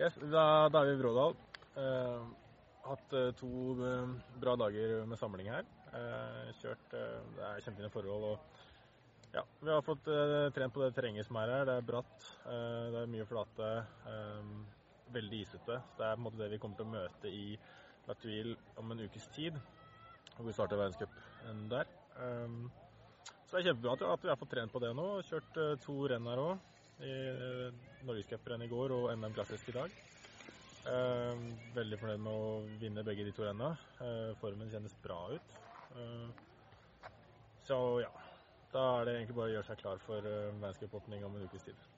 Yes, da er i Vrådal. Eh, hatt eh, to eh, bra dager med samling her. Eh, kjørt eh, Det er kjempefine forhold. og ja, Vi har fått eh, trent på det terrenget som er her. Det er bratt, det er mye flate. veldig isete. Så det er på en måte det vi kommer til å møte i Latuil om en ukes tid. Og vi starter verdenscupen der. Så det er kjempebra at, vi har fått trent på det nå. Kjørt to renn her òg. I Norgescuprenn i går og NM klassisk i dag. Um, veldig fornøyd med å vinne begge de to renna. Uh, formen kjennes bra ut. Uh, så ja. Da er det egentlig bare å gjøre seg klar for uh, verdenscupåpning om en ukes tid.